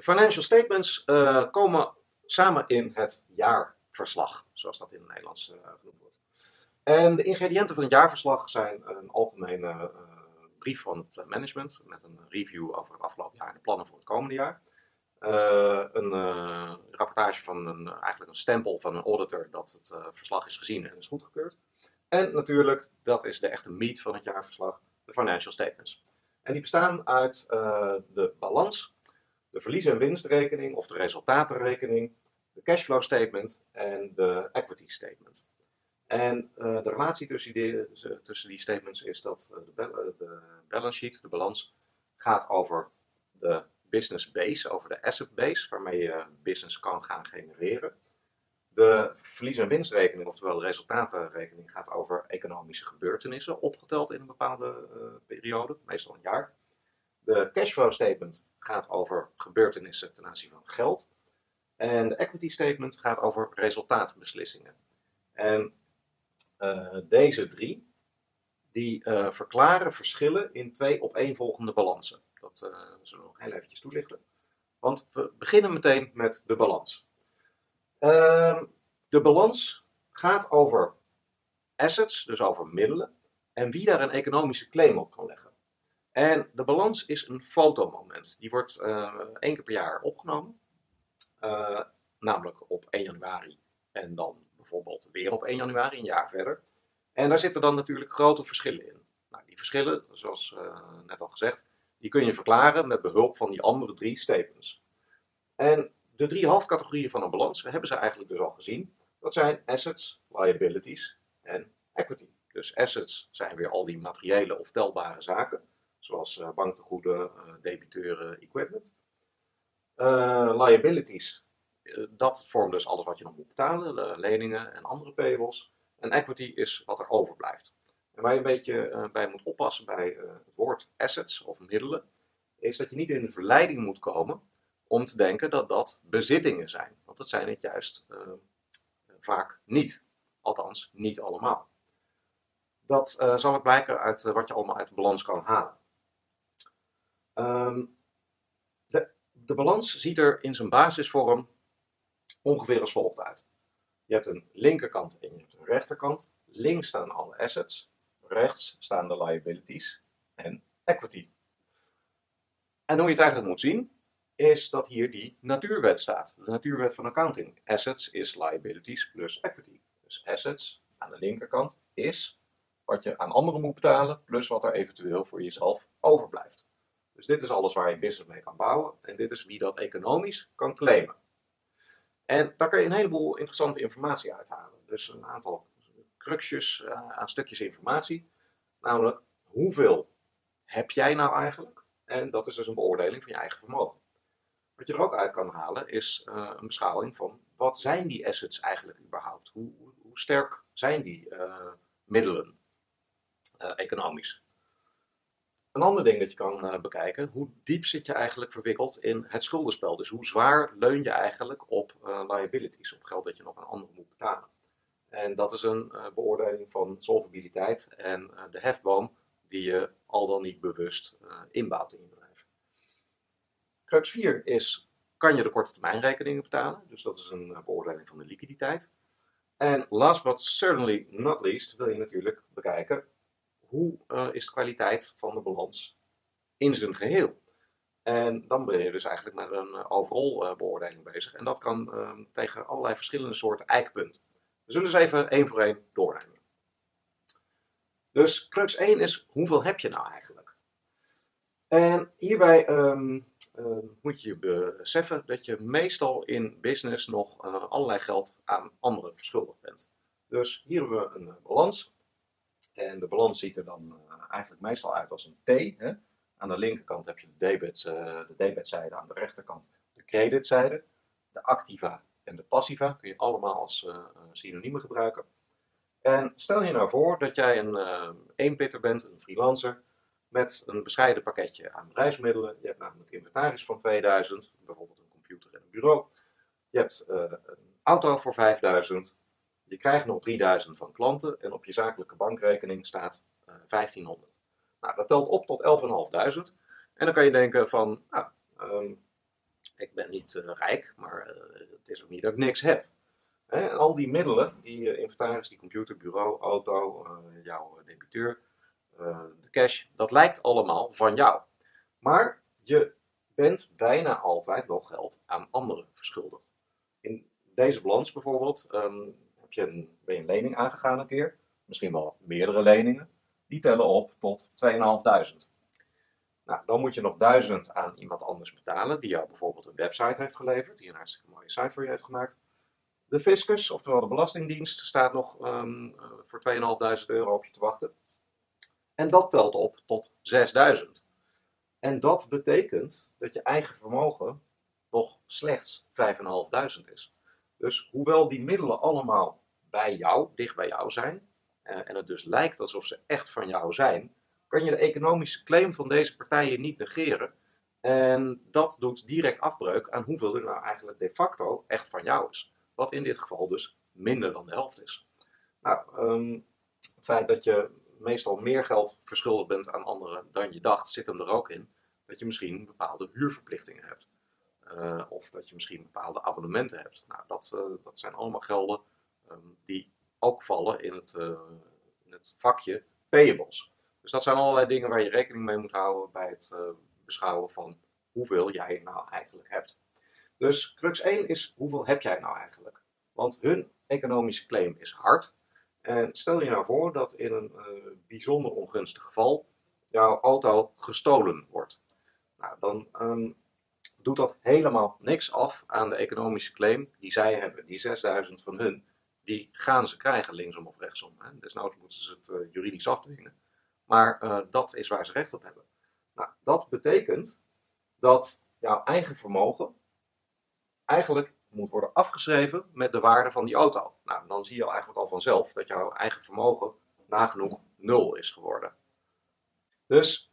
De financial statements uh, komen samen in het jaarverslag, zoals dat in het Nederlands uh, genoemd wordt. En de ingrediënten van het jaarverslag zijn een algemene uh, brief van het management met een review over het afgelopen jaar en de plannen voor het komende jaar. een rapportage van een, eigenlijk een stempel van een auditor dat het verslag is gezien en is goedgekeurd. En natuurlijk, dat is de echte meat van het jaarverslag, de financial statements. En die bestaan uit de balans, de verlies- en winstrekening of de resultatenrekening, de cashflow statement en de equity statement. En uh, de relatie tussen die, tussen die statements is dat de, de, balance sheet, de balans, gaat over de business base, over de asset base, waarmee je business kan gaan genereren. De verlies- en winstrekening, oftewel de resultatenrekening, gaat over economische gebeurtenissen, opgeteld in een bepaalde uh, periode, meestal een jaar. De cashflow statement gaat over gebeurtenissen ten aanzien van geld. En de equity statement gaat over resultaatbeslissingen. En uh, deze drie, die uh, verklaren verschillen in twee opeenvolgende balansen. Dat uh, zullen we nog heel eventjes toelichten. Want we beginnen meteen met de balans. Ehm, de balans gaat over assets, dus over middelen, en wie daar een economische claim op kan leggen. En de balans is een fotomoment. Die wordt uh, één keer per jaar opgenomen. Uh, namelijk op 1 januari en dan bijvoorbeeld weer op 1 januari, een jaar verder. En daar zitten dan natuurlijk grote verschillen in. Nou, die verschillen, zoals uh, net al gezegd, die kun je verklaren met behulp van die andere drie statements. En de drie hoofdcategorieën van een balans, we hebben ze eigenlijk dus al gezien. Dat zijn assets, liabilities en equity. Dus assets zijn weer al die materiële of telbare zaken zoals uh, banktegoeden, uh, debiteuren, equipment. Uh, liabilities, dat vormt dus alles wat je nog moet betalen, leningen en andere payables. En equity is wat er overblijft. En waar je een beetje bij moet oppassen bij het woord assets of middelen, is dat je niet in de verleiding moet komen om te denken dat dat bezittingen zijn. Want dat zijn het juist vaak niet. Althans, niet allemaal. Dat zal ook blijken uit wat je allemaal uit de balans kan halen. Um, de, de, balans ziet er in zijn basisvorm ongeveer als volgt uit. Je hebt een linkerkant en je hebt een rechterkant. Links staan alle assets, rechts staan de liabilities en equity. En hoe je het eigenlijk moet zien, is dat hier die natuurwet staat. De natuurwet van accounting. Assets is liabilities plus equity. Dus assets aan de linkerkant is wat je aan anderen moet betalen, plus wat er eventueel voor jezelf overblijft. Dus dit is alles waar je business mee kan bouwen. En dit is wie dat economisch kan claimen. En daar kun je een heleboel interessante informatie uithalen. Dus een aantal cruxjes uh, aan stukjes informatie. Namelijk, hoeveel heb jij nou eigenlijk? En dat is dus een beoordeling van je eigen vermogen. Wat je er ook uit kan halen is uh, een beschouwing van wat zijn die assets eigenlijk überhaupt? Hoe, hoe sterk zijn die uh, middelen economisch? Een ander ding dat je kan uh, bekijken, hoe diep zit je eigenlijk verwikkeld in het schuldenspel? Dus hoe zwaar leun je eigenlijk op uh, liabilities, op geld dat je nog aan anderen moet betalen? En dat is een uh, beoordeling van solvabiliteit en de hefboom die je al dan niet bewust inbouwt in je bedrijf. Crux 4 is, kan je de korte termijn rekeningen betalen? Dus dat is een beoordeling van de liquiditeit. En last but certainly not least wil je natuurlijk bekijken, hoe uh, is de kwaliteit van de balans in zijn geheel. En dan ben je dus eigenlijk met een uh, overall uh, beoordeling bezig. En dat kan ehm, tegen allerlei verschillende soorten eikpunten. We zullen eens even één voor één doornemen. Dus crux 1 is, hoeveel heb je nou eigenlijk? En hierbij um, um, moet je beseffen dat je meestal in business nog allerlei geld aan anderen verschuldigd bent. Dus hier hebben we een balans en de balans ziet er dan uh, eigenlijk meestal uit als een T. Hè? Aan de linkerkant heb je de, debit, uh, de aan de rechterkant de creditzijde. De activa en de passiva kun je allemaal als uh, synoniemen gebruiken. En stel je nou voor dat jij een eenpitter bent, een freelancer, met een bescheiden pakketje aan bedrijfsmiddelen. Je hebt namelijk inventaris van 2000, bijvoorbeeld een computer en een bureau. Je hebt een auto voor 5000, je krijgt nog 3000 van klanten en op je zakelijke bankrekening staat uh, eh, 1500. Nou, dat telt op tot 11.500. En dan kan je denken van, nou, um, ik ben niet eh, rijk, maar eh, het is ook niet dat ik niks heb. Hè, en al die middelen, die inventaris, die computer, bureau, auto, jouw debiteur, de cash, dat lijkt allemaal van jou. Maar je bent bijna altijd nog geld aan anderen verschuldigd. In deze balans bijvoorbeeld ehm, je een, ben je een lening aangegaan een keer, misschien wel meerdere leningen. Die tellen op tot 2.500. Nou, dan moet je nog 1000 aan iemand anders betalen, die jou bijvoorbeeld een website heeft geleverd, die een hartstikke mooie site voor je heeft gemaakt. De fiscus, oftewel de Belastingdienst, staat nog eh, voor 2.500 euro op je te wachten. En dat telt op tot 6000. En dat betekent dat je eigen vermogen nog slechts 5.500 is. Dus hoewel die middelen allemaal bij jou, dicht bij jou zijn, eh, en het dus lijkt alsof ze echt van jou zijn, kan je de economische claim van deze partijen niet negeren. En dat doet direct afbreuk aan hoeveel er nou eigenlijk de facto echt van jou is. Wat in dit geval dus minder dan de helft is. Nou, ehm, het feit dat je meestal meer geld verschuldigd bent aan anderen dan je dacht, zit hem er ook in dat je misschien bepaalde huurverplichtingen hebt. Eh, of dat je misschien bepaalde abonnementen hebt. Nou, dat, eh, dat zijn allemaal gelden ehm, die ook vallen in het, eh, in het vakje payables. Dus dat zijn allerlei dingen waar je rekening mee moet houden bij het eh, beschouwen van hoeveel jij nou eigenlijk hebt. Dus crux 1 is hoeveel heb jij nou eigenlijk? Want hun economische claim is hard. En stel je nou voor dat in een eh, bijzonder ongunstig geval jouw auto gestolen wordt. Nou, dan ehm, doet dat helemaal niks af aan de economische claim die zij hebben. Die 6000 van hun, die gaan ze krijgen linksom of rechtsom. Hè. Desnoods moeten ze het eh, juridisch afdwingen. Maar eh, dat is waar ze recht op hebben. Nou, dat betekent dat jouw eigen vermogen eigenlijk moet worden afgeschreven met de waarde van die auto. Nou, dan zie je eigenlijk al vanzelf dat jouw eigen vermogen nagenoeg nul is geworden. Dus,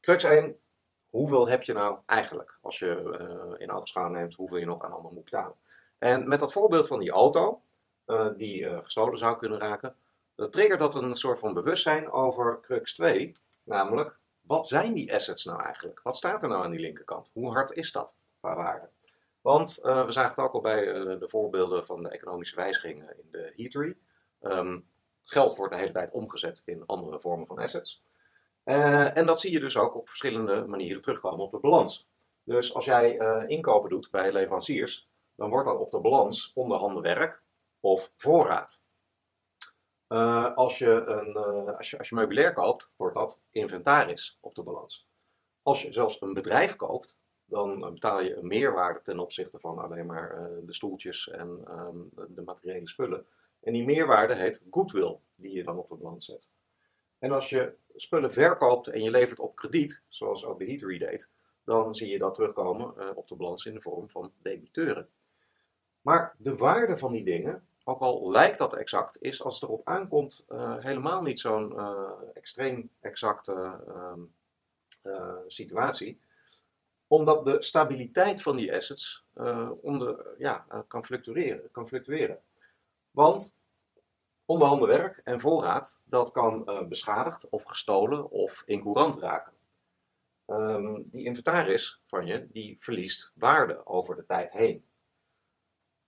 crux 1, hoeveel heb je nou eigenlijk als je uh, in oogschouw neemt hoeveel je nog aan anderen moet betalen? En met dat voorbeeld van die auto, die uh, gestolen zou kunnen raken, dat triggert dat een soort van bewustzijn over crux 2, namelijk wat zijn die assets nou eigenlijk? Wat staat er nou aan die linkerkant? Hoe hard is dat qua waarde? Want uh, we zagen het ook al bij de voorbeelden van de economische wijzigingen in de Heatery. Um, geld wordt de hele tijd omgezet in andere vormen van assets. En dat zie je dus ook op verschillende manieren terugkomen op de balans. Dus als jij inkopen doet bij leveranciers, dan wordt dat op de balans onderhanden werk of voorraad. Uh, als, je een, uh, als, je, als je meubilair koopt, wordt dat inventaris op de balans. Als je zelfs een bedrijf koopt, dan betaal je een meerwaarde ten opzichte van alleen maar de stoeltjes en um, de materiële spullen. En die meerwaarde heet goodwill, die je dan op de balans zet. En als je spullen verkoopt en je levert op krediet, zoals ook de Heatery deed, dan zie je dat terugkomen op de balans in de vorm van debiteuren. Maar de waarde van die dingen ook al lijkt dat exact, is als het erop aankomt uh, helemaal niet zo'n uh, extreem exacte uh, situatie. Omdat de stabiliteit van die assets ja, kan, fluctueren, kan fluctueren. Want onderhande werk en voorraad, dat kan beschadigd of gestolen of incourant raken. Um, die inventaris van je, die verliest waarde over de tijd heen.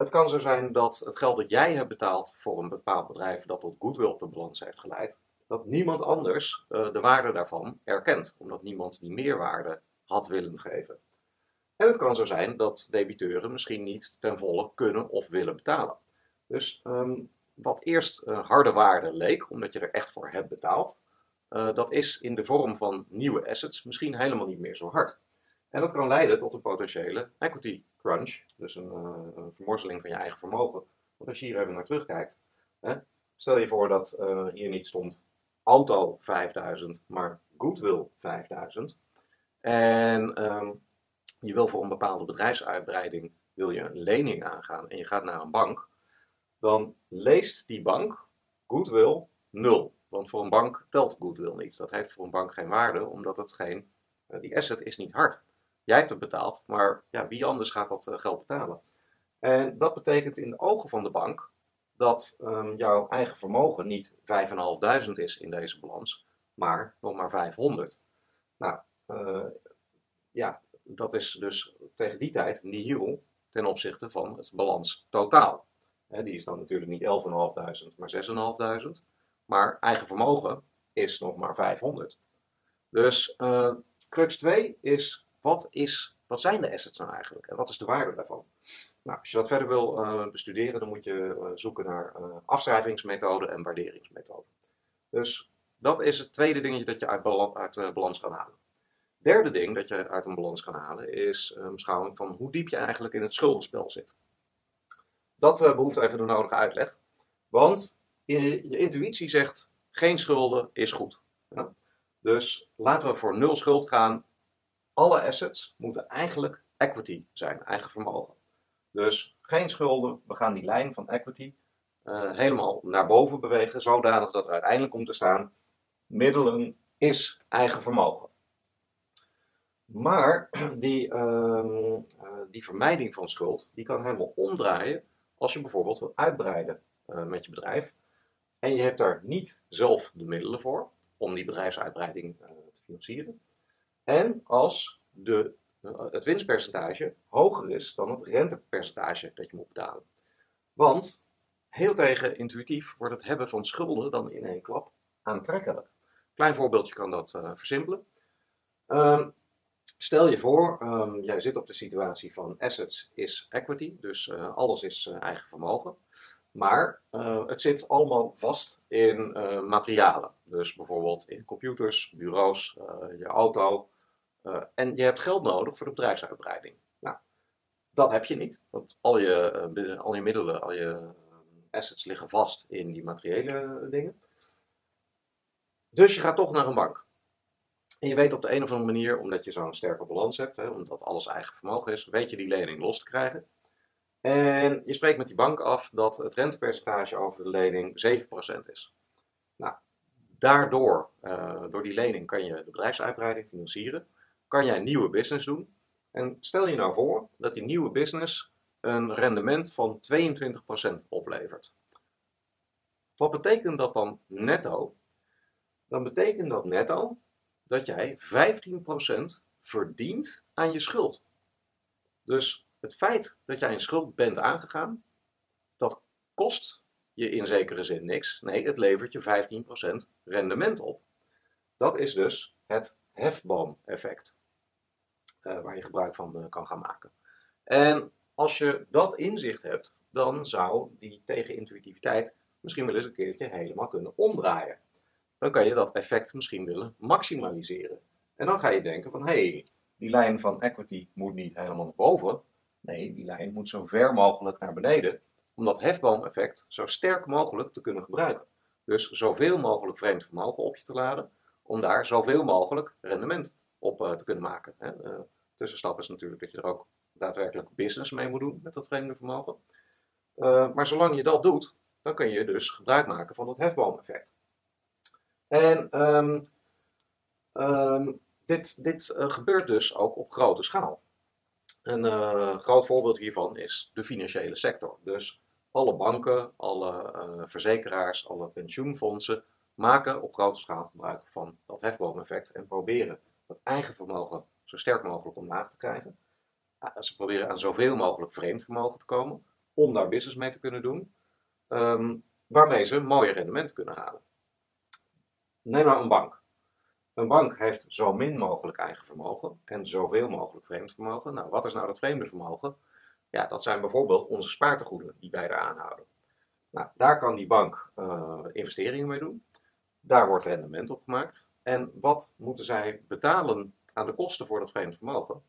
Het kan zo zijn dat het geld dat jij hebt betaald voor een bepaald bedrijf dat tot goodwill op de balans heeft geleid, dat niemand anders uh, de waarde daarvan erkent, omdat niemand die meerwaarde had willen geven. En het kan zo zijn dat debiteuren misschien niet ten volle kunnen of willen betalen. Dus um, wat eerst harde waarde leek, omdat je er echt voor hebt betaald, uh, dat is in de vorm van nieuwe assets misschien helemaal niet meer zo hard. En dat kan leiden tot een potentiële equity crunch, dus een, uh, een vermorseling van je eigen vermogen. Want als je hier even naar terugkijkt, hè, stel je voor dat uh, hier niet stond auto 5000, maar goodwill 5000. En um, je wil voor een bepaalde bedrijfsuitbreiding wil je een lening aangaan en je gaat naar een bank, dan leest die bank goodwill 0. Want voor een bank telt goodwill niet. Dat heeft voor een bank geen waarde, omdat het geen, uh, die asset is niet hard. Jij hebt het betaald, maar ja, wie anders gaat dat uh, geld betalen? En dat betekent in de ogen van de bank dat um, jouw eigen vermogen niet 5.500 is in deze balans, maar nog maar 500. Nou, uh, ja, dat is dus tegen die tijd nihil ten opzichte van het balans totaal. die is dan natuurlijk niet 11.500, maar 6.500. Maar eigen vermogen is nog maar 500. Dus uh, crux 2 is wat, is, wat zijn de assets nou eigenlijk en wat is de waarde daarvan? Nou, als je dat verder wil uh, bestuderen, dan moet je uh, zoeken naar afschrijvingsmethoden en waarderingsmethoden. Dus dat is het tweede dingetje dat je uit, balans, uit balans kan halen. Derde ding dat je uit een balans kan halen is een beschouwing van hoe diep je eigenlijk in het schuldenspel zit. Dat behoeft even de nodige uitleg. Want je intuïtie zegt geen schulden is goed. Ja? Dus laten we voor nul schuld gaan. Alle assets moeten eigenlijk equity zijn, eigen vermogen. Dus geen schulden, we gaan die lijn van equity uh, helemaal naar boven bewegen, zodanig dat er uiteindelijk komt te staan: middelen is eigen vermogen. Maar die, uh, die vermijding van schuld, die kan helemaal omdraaien als je bijvoorbeeld wil uitbreiden uh, met je bedrijf. En je hebt daar niet zelf de middelen voor om die bedrijfsuitbreiding te financieren. En als de, het winstpercentage hoger is dan het rentepercentage dat je moet betalen. Want heel tegen intuïtief wordt het hebben van schulden dan in één klap aantrekkelijk. Klein voorbeeldje kan dat uh, versimpelen. Um, stel je voor, um, jij zit op de situatie van assets is equity, dus alles is eigen vermogen. Maar uh, het zit allemaal vast in uh, materialen. Dus bijvoorbeeld in computers, bureaus, uh, je auto. en je hebt geld nodig voor de bedrijfsuitbreiding. Nou, dat heb je niet. Want al je, al je middelen, al je assets liggen vast in die materiële dingen. Dus je gaat toch naar een bank. En je weet op de een of andere manier, omdat je zo'n sterke balans hebt, hè, omdat alles eigen vermogen is, weet je die lening los te krijgen. En je spreekt met die bank af dat het rentepercentage over de lening 7% is. Nou, daardoor, uh, door die lening, kan je de bedrijfsuitbreiding financieren. Kan jij een nieuwe business doen. En stel je nou voor dat die nieuwe business een rendement van 22% oplevert. Wat betekent dat dan netto? Dan betekent dat netto dat jij 15% verdient aan je schuld. Dus het feit dat jij een schuld bent aangegaan, dat kost je in zekere zin niks. Nee, het levert je 15% rendement op. Dat is dus het hefboom-effect, uh, waar je gebruik van uh, kan gaan maken. En als je dat inzicht hebt, dan zou die tegenintuïtiviteit misschien wel eens een keertje helemaal kunnen omdraaien. Dan kan je dat effect misschien willen maximaliseren. En dan ga je denken van, hé, hey, die lijn van equity moet niet helemaal naar boven, Nee, die lijn moet zo ver mogelijk naar beneden, om dat hefboomeffect zo sterk mogelijk te kunnen gebruiken. Dus zoveel mogelijk vreemd vermogen op je te laden, om daar zoveel mogelijk rendement op uh, te kunnen maken. Hè. Uh, tussenstap is natuurlijk dat je er ook daadwerkelijk business mee moet doen met dat vreemde vermogen. Uh, maar zolang je dat doet, dan kun je dus gebruik maken van dat hefboomeffect. En um, um, dit, dit gebeurt dus ook op grote schaal. Een uh, groot voorbeeld hiervan is de financiële sector. Dus alle banken, alle uh, verzekeraars, alle pensioenfondsen maken op grote schaal gebruik van dat hefboomeffect en proberen dat eigen vermogen zo sterk mogelijk omlaag te krijgen. ze proberen aan zoveel mogelijk vreemd vermogen te komen om daar business mee te kunnen doen, um, waarmee ze mooie rendementen kunnen halen. Neem nou een bank. Een bank heeft zo min mogelijk eigen vermogen en zoveel mogelijk vreemd vermogen. Nou, wat is nou dat vreemde vermogen? Ja, dat zijn bijvoorbeeld onze spaartegoeden die wij daar aanhouden. Nou, daar kan die bank uh, investeringen mee doen. Daar wordt rendement op gemaakt. En wat moeten zij betalen aan de kosten voor dat vreemd vermogen?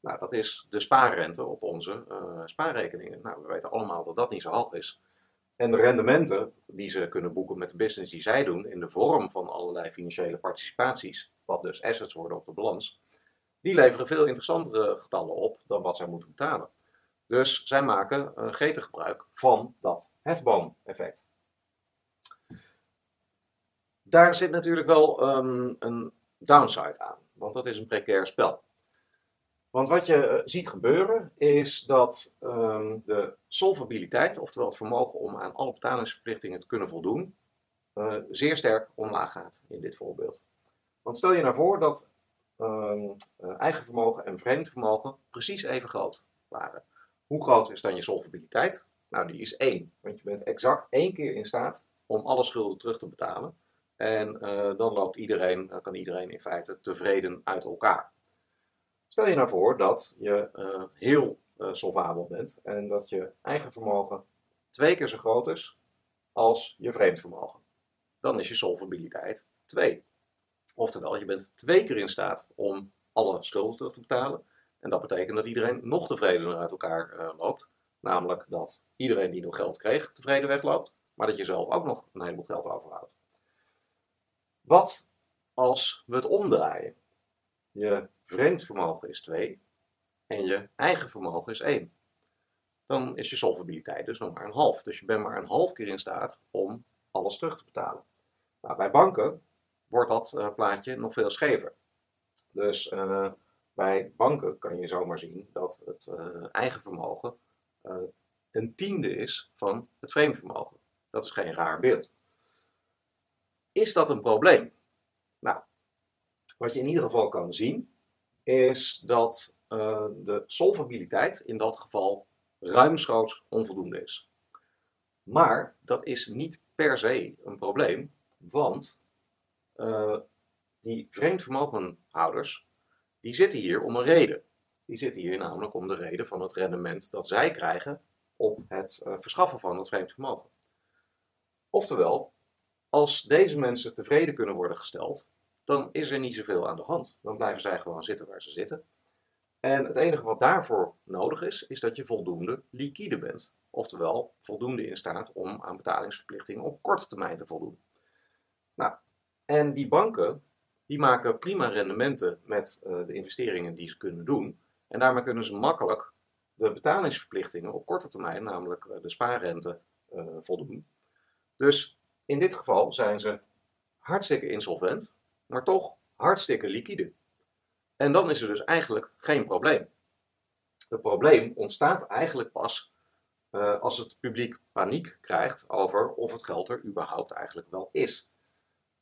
Nou, dat is de spaarrente op onze uh, spaarrekeningen. Nou, we weten allemaal dat dat niet zo hoog is. En de rendementen die ze kunnen boeken met de business die zij doen, in de vorm van allerlei financiële participaties, wat dus assets worden op de balans, die leveren veel interessantere getallen op dan wat zij moeten betalen. Dus zij maken uh, gretig gebruik van dat hefboom-effect. Daar zit natuurlijk wel um, een downside aan, want dat is een precair spel. Want wat je eh, ziet gebeuren is dat um, de solvabiliteit, oftewel het vermogen om aan alle betalingsverplichtingen te kunnen voldoen, uh, zeer sterk omlaag gaat in dit voorbeeld. Want stel je nou voor dat ehm, eh, eigen vermogen en vreemd vermogen precies even groot waren. Hoe groot is dan je solvabiliteit? Nou, die is één, want je bent exact één keer in staat om alle schulden terug te betalen. En eh, dan loopt iedereen, dan kan iedereen in feite tevreden uit elkaar. Stel je nou voor dat je uh, heel uh, solvabel bent en dat je eigen vermogen twee keer zo groot is als je vreemd vermogen. Dan is je solvabiliteit 2. Oftewel, je bent twee keer in staat om alle schulden terug te betalen. En dat betekent dat iedereen nog tevredener uit elkaar uh, loopt. Namelijk dat iedereen die nog geld kreeg tevreden wegloopt, maar dat je zelf ook nog een heleboel geld overhoudt. Wat als we het omdraaien? Je vreemd vermogen is 2 en je eigen vermogen is 1. Dan is je solvabiliteit dus nog maar een half. Dus je bent maar een half keer in staat om alles terug te betalen. Nou, bij banken wordt dat uh, plaatje nog veel schever. Dus uh, bij banken kan je zomaar zien dat het uh, eigen vermogen een tiende is van het vreemd vermogen. Dat is geen raar beeld. Is dat een probleem? Nou, wat je in ieder geval kan zien, is dat uh, de solvabiliteit in dat geval ruimschoots onvoldoende is. Maar dat is niet per se een probleem, want uh, die vreemdvermogenhouders, die zitten hier om een reden. Die zitten hier namelijk om de reden van het rendement dat zij krijgen op het uh, verschaffen van het vreemd vermogen. Oftewel, als deze mensen tevreden kunnen worden gesteld, dan is er niet zoveel aan de hand. Dan blijven zij gewoon zitten waar ze zitten. En het enige wat daarvoor nodig is, is dat je voldoende liquide bent. Oftewel, voldoende in staat om aan betalingsverplichtingen op korte termijn te voldoen. Nou, en die banken, die maken prima rendementen met uh, de investeringen die ze kunnen doen. En daarmee kunnen ze makkelijk de betalingsverplichtingen op korte termijn, namelijk uh, de spaarrente, uh, voldoen. Dus in dit geval zijn ze hartstikke insolvent, maar toch hartstikke liquide. En dan is er dus eigenlijk geen probleem. Het probleem ontstaat eigenlijk pas uh, als het publiek paniek krijgt over of het geld er überhaupt eigenlijk wel is.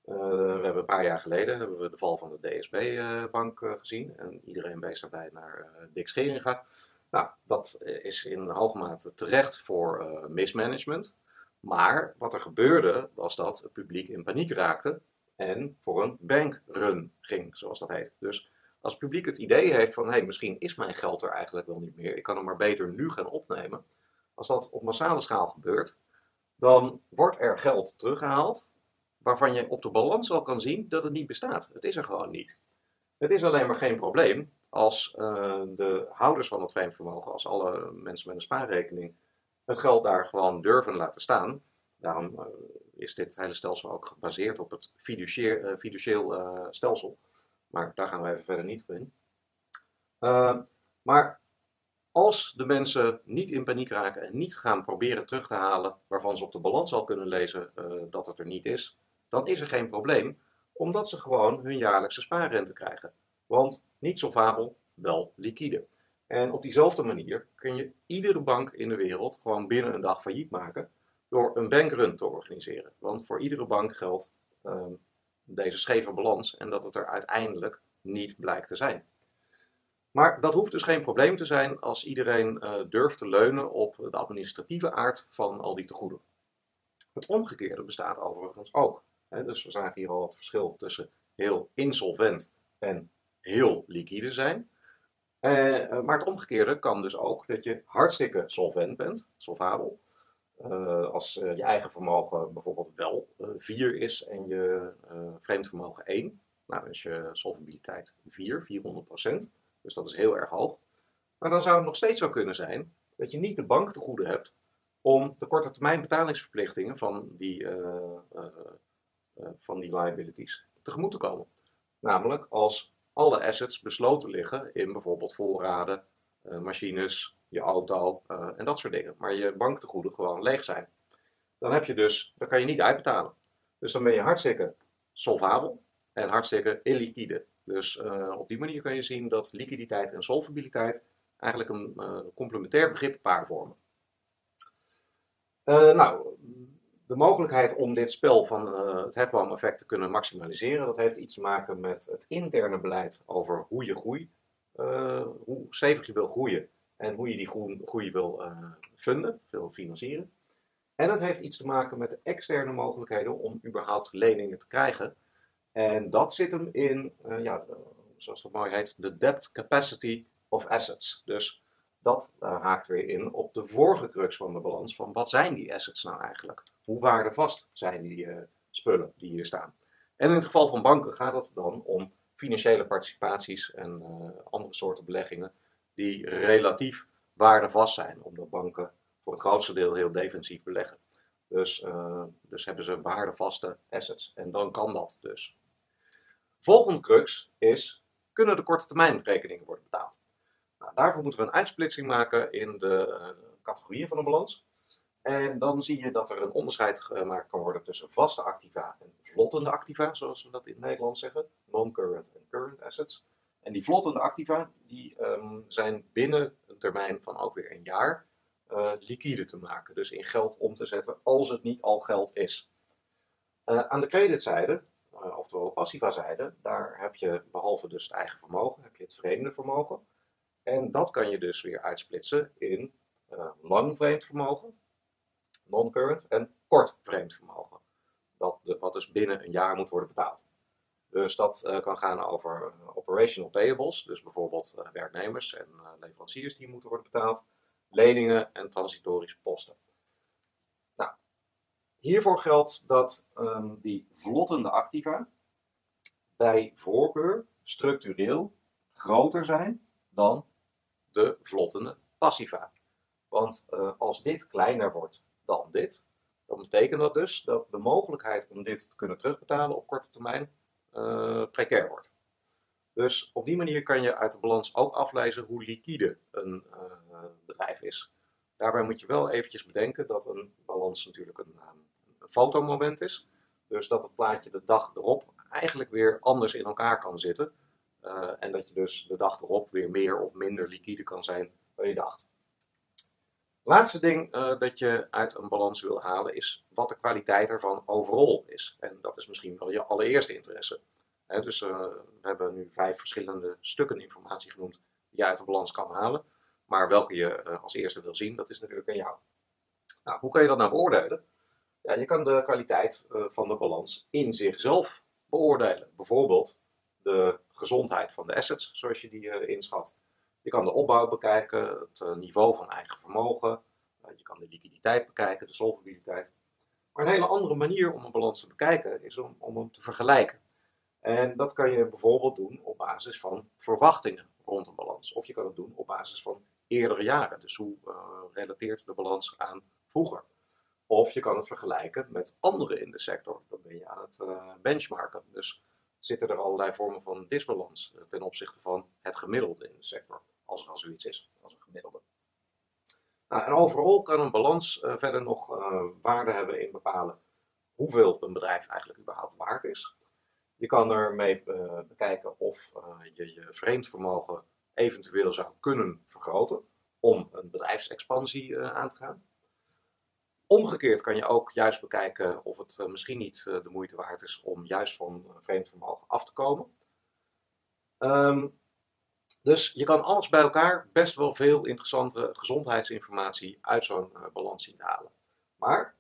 Uh, we hebben een paar jaar geleden hebben we de val van de DSB-bank uh, gezien en iedereen wees daarbij naar Dick Scheringa. Nou, dat is in hoge mate terecht voor mismanagement. Maar wat er gebeurde was dat het publiek in paniek raakte en voor een bankrun ging, zoals dat heet. Dus als het publiek het idee heeft van, hé, hey, misschien is mijn geld er eigenlijk wel niet meer, ik kan hem maar beter nu gaan opnemen. Als dat op massale schaal gebeurt, dan wordt er geld teruggehaald waarvan je op de balans al kan zien dat het niet bestaat. Het is er gewoon niet. Het is alleen maar geen probleem als uh, de houders van het vreemd vermogen, als alle mensen met een spaarrekening, het geld daar gewoon durven laten staan. Daarom uh, is dit hele stelsel ook gebaseerd op het uh, fiducieel stelsel. Maar daar gaan we even verder niet op in. maar als de mensen niet in paniek raken en niet gaan proberen terug te halen waarvan ze op de balans al kunnen lezen dat het er niet is, dan is er geen probleem, omdat ze gewoon hun jaarlijkse spaarrente krijgen. Want niet solvabel, wel liquide. En op diezelfde manier kun je iedere bank in de wereld gewoon binnen een dag failliet maken door een bankrun te organiseren. Want voor iedere bank geldt um, deze scheve balans en dat het er uiteindelijk niet blijkt te zijn. Maar dat hoeft dus geen probleem te zijn als iedereen uh, durft te leunen op de administratieve aard van al die tegoeden. Het omgekeerde bestaat overigens ook. Hè, dus we zagen hier al het verschil tussen heel insolvent en heel liquide zijn. Uh, maar het omgekeerde kan dus ook dat je hartstikke solvent bent, solvabel. Uh, als uh, je eigen vermogen bijvoorbeeld wel 4 is en je vreemd vermogen 1, nou dan is je solvabiliteit 4, 400 procent. Dus dat is heel erg hoog. Maar dan zou het nog steeds zo kunnen zijn dat je niet de bank te goede hebt om de korte termijn betalingsverplichtingen van die, van die liabilities tegemoet te komen. Namelijk als alle assets besloten liggen in bijvoorbeeld voorraden, machines, je auto uh, en dat soort dingen. Maar je banktegoeden gewoon leeg zijn. Dan heb je dus, dan kan je niet uitbetalen. Dus dan ben je hartstikke solvabel en hartstikke illiquide. Dus uh, op die manier kan je zien dat liquiditeit en solvabiliteit eigenlijk een complementair begrip paar vormen. nou, de mogelijkheid om dit spel van het hefboom-effect te kunnen maximaliseren, dat heeft iets te maken met het interne beleid over hoe je groeit, hoe stevig je wil groeien en hoe je die groei, wil uh, funden, wil financieren. En het heeft iets te maken met de externe mogelijkheden om überhaupt leningen te krijgen. En dat zit hem in, ja, zoals dat mooi heet, de debt capacity of assets. Dus dat haakt weer in op de vorige crux van de balans van wat zijn die assets nou eigenlijk? Hoe waardevast zijn die spullen die hier staan? En in het geval van banken gaat het dan om financiële participaties en andere soorten beleggingen die relatief waardevast zijn, omdat banken voor het grootste deel heel defensief beleggen. Dus, uh, dus hebben ze waardevaste assets en dan kan dat dus. Volgende crux is, kunnen de korte termijn rekeningen worden betaald? Nou, daarvoor moeten we een uitsplitsing maken in de uh, categorieën van een balans. En dan zie je dat er een onderscheid gemaakt kan worden tussen vaste activa en vlottende activa, zoals we dat in het Nederlands zeggen. Non-current en current assets. En die vlottende activa die, um, zijn binnen een termijn van ook weer een jaar uh, liquide te maken. Dus in geld om te zetten als het niet al geld is. Uh, aan de creditzijde, uh, oftewel passiva zijde, daar heb je behalve dus het eigen vermogen, heb je het vreemde vermogen. En dat kan je dus weer uitsplitsen in lang vreemd vermogen, non-current, en kort vreemd vermogen. Dat de, wat dus binnen een jaar moet worden betaald. Dus dat uh, kan gaan over uh, operational payables, dus bijvoorbeeld uh, werknemers en leveranciers die moeten worden betaald, leningen en transitorische posten. Nou, hiervoor geldt dat um, die vlottende activa bij voorkeur structureel groter zijn dan de vlottende passiva. Want als dit kleiner wordt dan dit, dan betekent dat dus dat de mogelijkheid om dit te kunnen terugbetalen op korte termijn precair wordt. Dus op die manier kan je uit de balans ook aflezen hoe liquide een uh, bedrijf is. Daarbij moet je wel eventjes bedenken dat een balans natuurlijk een, een fotomoment is. Dus dat het plaatje de dag erop eigenlijk weer anders in elkaar kan zitten. En dat je dus de dag erop weer meer of minder liquide kan zijn dan je dacht. Laatste ding uh, dat je uit een balans wil halen is wat de kwaliteit ervan overal is. En dat is misschien wel je allereerste interesse. Dus uh, we hebben nu vijf verschillende stukken informatie genoemd die je uit de balans kan halen. Maar welke je uh, als eerste wil zien, dat is natuurlijk aan jou. Nou, hoe kan je dat nou beoordelen? Ja, je kan de kwaliteit van de balans in zichzelf beoordelen. Bijvoorbeeld de gezondheid van de assets, zoals je die inschat. Je kan de opbouw bekijken, het eh, niveau van eigen vermogen. Eh, je kan de liquiditeit bekijken, de solvabiliteit. Maar een hele andere manier om een balans te bekijken is om, om hem te vergelijken. En dat kan je bijvoorbeeld doen op basis van verwachtingen rond een balans. Of je kan het doen op basis van eerdere jaren. Dus hoe uh, relateert de balans aan vroeger? Of je kan het vergelijken met anderen in de sector. Dan ben je aan het benchmarken. Dus zitten er allerlei vormen van disbalans ten opzichte van het gemiddelde in de sector als er al zoiets is, als een gemiddelde. Nou, en overal kan een balans uh, verder nog uh, waarde hebben in bepalen hoeveel een bedrijf eigenlijk überhaupt waard is. Je kan ermee uh, bekijken of je je vreemd vermogen eventueel zou kunnen vergroten om een bedrijfsexpansie aan te gaan. Omgekeerd kan je ook juist bekijken of het misschien niet de moeite waard is om juist van vreemd vermogen af te komen. Um, dus je kan alles bij elkaar best wel veel interessante gezondheidsinformatie uit zo'n uh, balans zien halen. Maar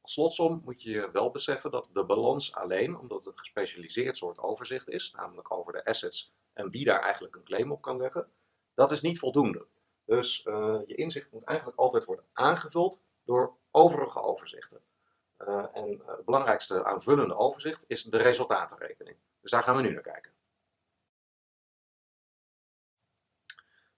als slotsom moet je wel beseffen dat de balans alleen, omdat het een gespecialiseerd soort overzicht is, namelijk over de assets en wie daar eigenlijk een claim op kan leggen, dat is niet voldoende. Dus je inzicht moet eigenlijk altijd worden aangevuld door overige overzichten. en het belangrijkste aanvullende overzicht is de resultatenrekening. Dus daar gaan we nu naar kijken.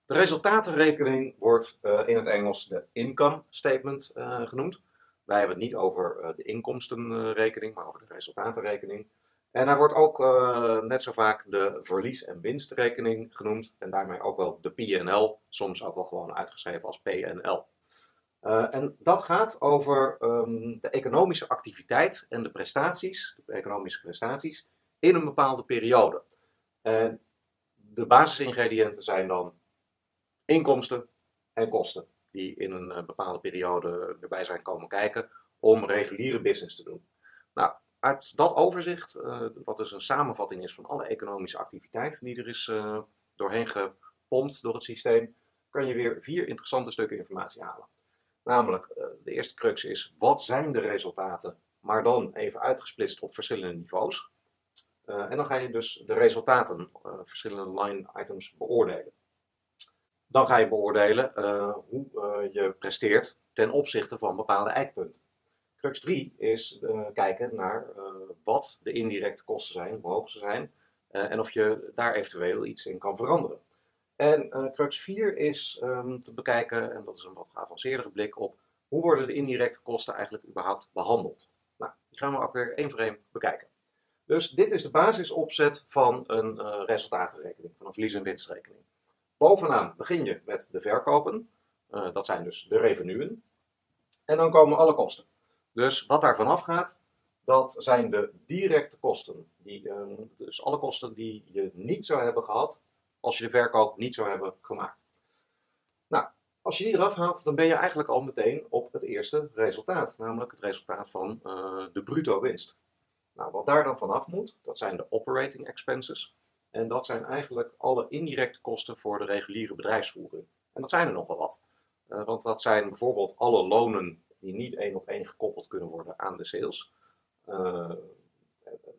De resultatenrekening wordt uh, in het Engels de income statement genoemd. Wij hebben het niet over de inkomstenrekening, maar over de resultatenrekening. En daar wordt ook net zo vaak de verlies- en winstrekening genoemd. En daarmee ook wel de PNL, soms ook wel gewoon uitgeschreven als PNL. En dat gaat over um, de economische activiteit en de prestaties, de economische prestaties, in een bepaalde periode. En de basisingrediënten zijn dan inkomsten en kosten die in een eh, bepaalde periode erbij zijn komen kijken om reguliere business te doen. Nou, uit dat overzicht, wat dus een samenvatting is van alle economische activiteit die er is doorheen gepompt door het systeem, kan je weer vier interessante stukken informatie halen. Namelijk, uh, de eerste crux is, wat zijn de resultaten, maar dan even uitgesplitst op verschillende niveaus. en dan ga je dus de resultaten, verschillende line items, beoordelen. Dan ga je beoordelen hoe je presteert ten opzichte van bepaalde eikpunten. Crux 3 is kijken naar wat de indirecte kosten zijn, hoe hoog ze zijn, en of je daar eventueel iets in kan veranderen. En crux 4 is um, te bekijken, en dat is een wat geavanceerdere blik op, hoe worden de indirecte kosten eigenlijk überhaupt behandeld. Nou, die gaan we ook weer één voor één bekijken. Dus dit is de basisopzet van een resultatenrekening, van een verlies- en winstrekening. Bovenaan begin je met de verkopen, dat zijn dus de revenuen. En dan komen alle kosten. Dus wat daar vanaf gaat, dat zijn de directe kosten. Die, ehm, dus alle kosten die je niet zou hebben gehad als je de verkoop niet zou hebben gemaakt. Nou, als je die eraf haalt, dan ben je eigenlijk al meteen op het eerste resultaat. Namelijk het resultaat van uh, de bruto winst. Nou, wat daar dan vanaf moet, dat zijn de operating expenses. En dat zijn eigenlijk alle indirecte kosten voor de reguliere bedrijfsvoering. En dat zijn er nogal wat. Uh, want dat zijn bijvoorbeeld alle lonen die niet één op één gekoppeld kunnen worden aan de sales. Uh,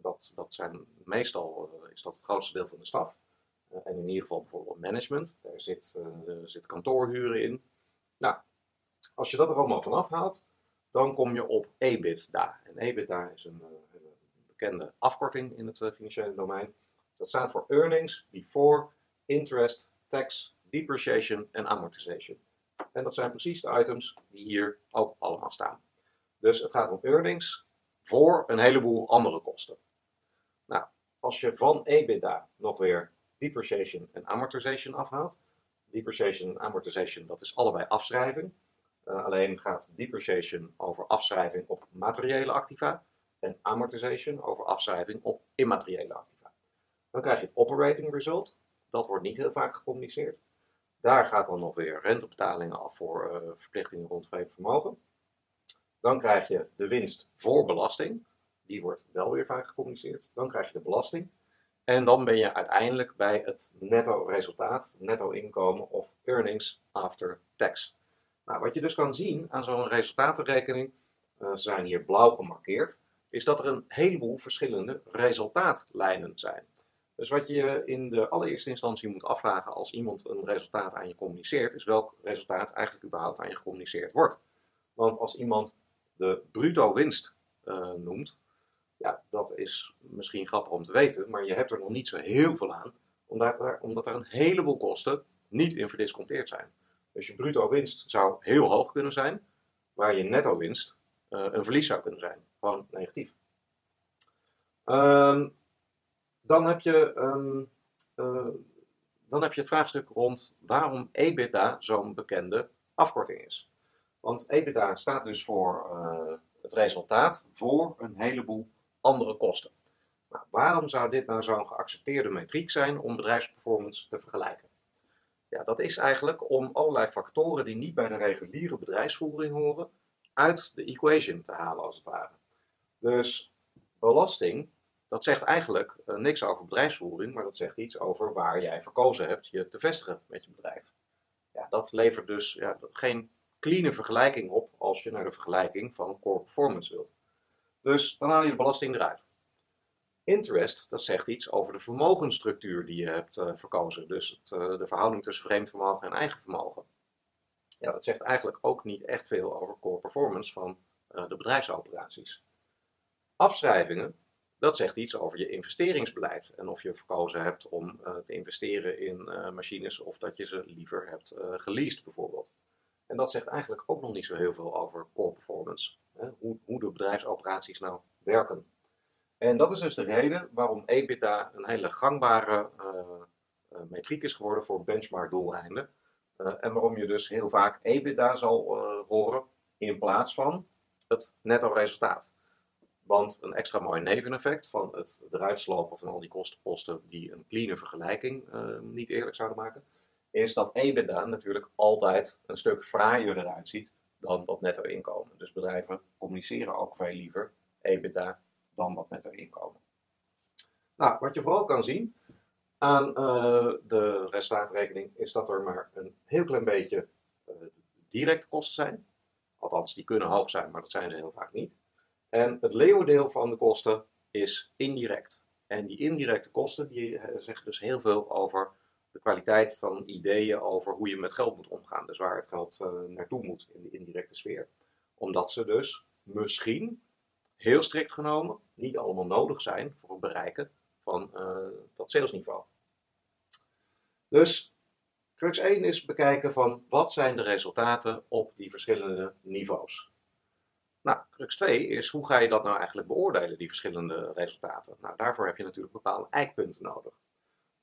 dat, dat zijn meestal is dat het grootste deel van de staf. Uh, en in ieder geval bijvoorbeeld management. Daar zit, zit kantoorhuren in. Nou, als je dat er allemaal vanaf haalt, dan kom je op EBITDA. En EBITDA is een, een bekende afkorting in het financiële domein. Dat staat voor Earnings Before Interest, Tax, Depreciation en Amortization. En dat zijn precies de items die hier ook allemaal staan. Dus het gaat om earnings voor een heleboel andere kosten. Nou, als je van EBITDA nog weer depreciation en amortization afhaalt. Depreciation en amortization, dat is allebei afschrijving. Uh, alleen gaat depreciation over afschrijving op materiële activa en amortization over afschrijving op immateriële activa. Dan krijg je het operating result. Dat wordt niet heel vaak gecommuniceerd. Daar gaat dan nog weer rentebetalingen af voor uh, verplichtingen rond vrije vermogen. Dan krijg je de winst voor belasting. Die wordt wel weer vaak gecommuniceerd. Dan krijg je de belasting. En dan ben je uiteindelijk bij het netto resultaat, netto inkomen of earnings after tax. Nou, wat je dus kan zien aan zo'n resultatenrekening, uh, ze zijn hier blauw gemarkeerd, is dat er een heleboel verschillende resultaatlijnen zijn. Dus wat je in de allereerste instantie moet afvragen als iemand een resultaat aan je communiceert, is welk resultaat eigenlijk überhaupt aan je gecommuniceerd wordt. Want als iemand de bruto winst uh, noemt, ja, dat is misschien grappig om te weten, maar je hebt er nog niet zo heel veel aan, omdat er, omdat er een heleboel kosten niet in verdisconteerd zijn. Dus je bruto winst zou heel hoog kunnen zijn, waar je netto winst uh, een verlies zou kunnen zijn, gewoon negatief. Um, dan heb je, um, uh, dan heb je het vraagstuk rond waarom EBITDA zo'n bekende afkorting is. Want EBITDA staat dus voor uh, het resultaat voor een heleboel andere kosten. Waarom zou dit nou zo'n geaccepteerde metriek zijn om bedrijfsperformance te vergelijken? Ja, dat is eigenlijk om allerlei factoren die niet bij de reguliere bedrijfsvoering horen, uit de equation te halen als het ware. Dus belasting dat zegt eigenlijk uh, niks over bedrijfsvoering, maar dat zegt iets over waar jij verkozen hebt je te vestigen met je bedrijf. Ja, dat levert dus ja, geen clean vergelijking op als je naar de vergelijking van core performance wilt. Dus dan haal je de belasting eruit. Interest, dat zegt iets over de vermogensstructuur die je hebt uh, verkozen. Dus het, uh, de verhouding tussen vreemd vermogen en eigen vermogen. Ja, dat zegt eigenlijk ook niet echt veel over core performance van de bedrijfsoperaties. Afschrijvingen, dat zegt iets over je investeringsbeleid en of je verkozen hebt om te investeren in machines of dat je ze liever hebt geleased bijvoorbeeld. En dat zegt eigenlijk ook nog niet zo heel veel over core performance, Hoe, hoe de bedrijfsoperaties nou werken. En dat is dus de reden waarom EBITDA een hele gangbare metriek is geworden voor benchmark doeleinden. en waarom je dus heel vaak EBITDA zal horen in plaats van het netto resultaat. Want een extra mooi neveneffect van het eruit slopen van al die kostenposten die een clean vergelijking niet eerlijk zouden maken, is dat EBITDA natuurlijk altijd een stuk fraaier eruit ziet dan dat netto inkomen. Dus bedrijven communiceren ook veel liever EBITDA dan dat netto inkomen. Nou, wat je vooral kan zien aan uh, de resultaatrekening is dat er maar een heel klein beetje uh, directe kosten zijn. Althans, die kunnen hoog zijn, maar dat zijn ze heel vaak niet. En het leeuwendeel van de kosten is indirect. En die indirecte kosten die eh, zeggen dus heel veel over kwaliteit van ideeën over hoe je met geld moet omgaan. Dus waar het geld uh, naartoe moet in de indirecte sfeer. Omdat ze dus misschien, heel strikt genomen, niet allemaal nodig zijn voor het bereiken van uh, dat salesniveau. Dus crux 1 is bekijken van wat zijn de resultaten op die verschillende niveaus. Nou, crux 2 is hoe ga je dat nou eigenlijk beoordelen, die verschillende resultaten. Nou, daarvoor heb je natuurlijk bepaalde eikpunten nodig.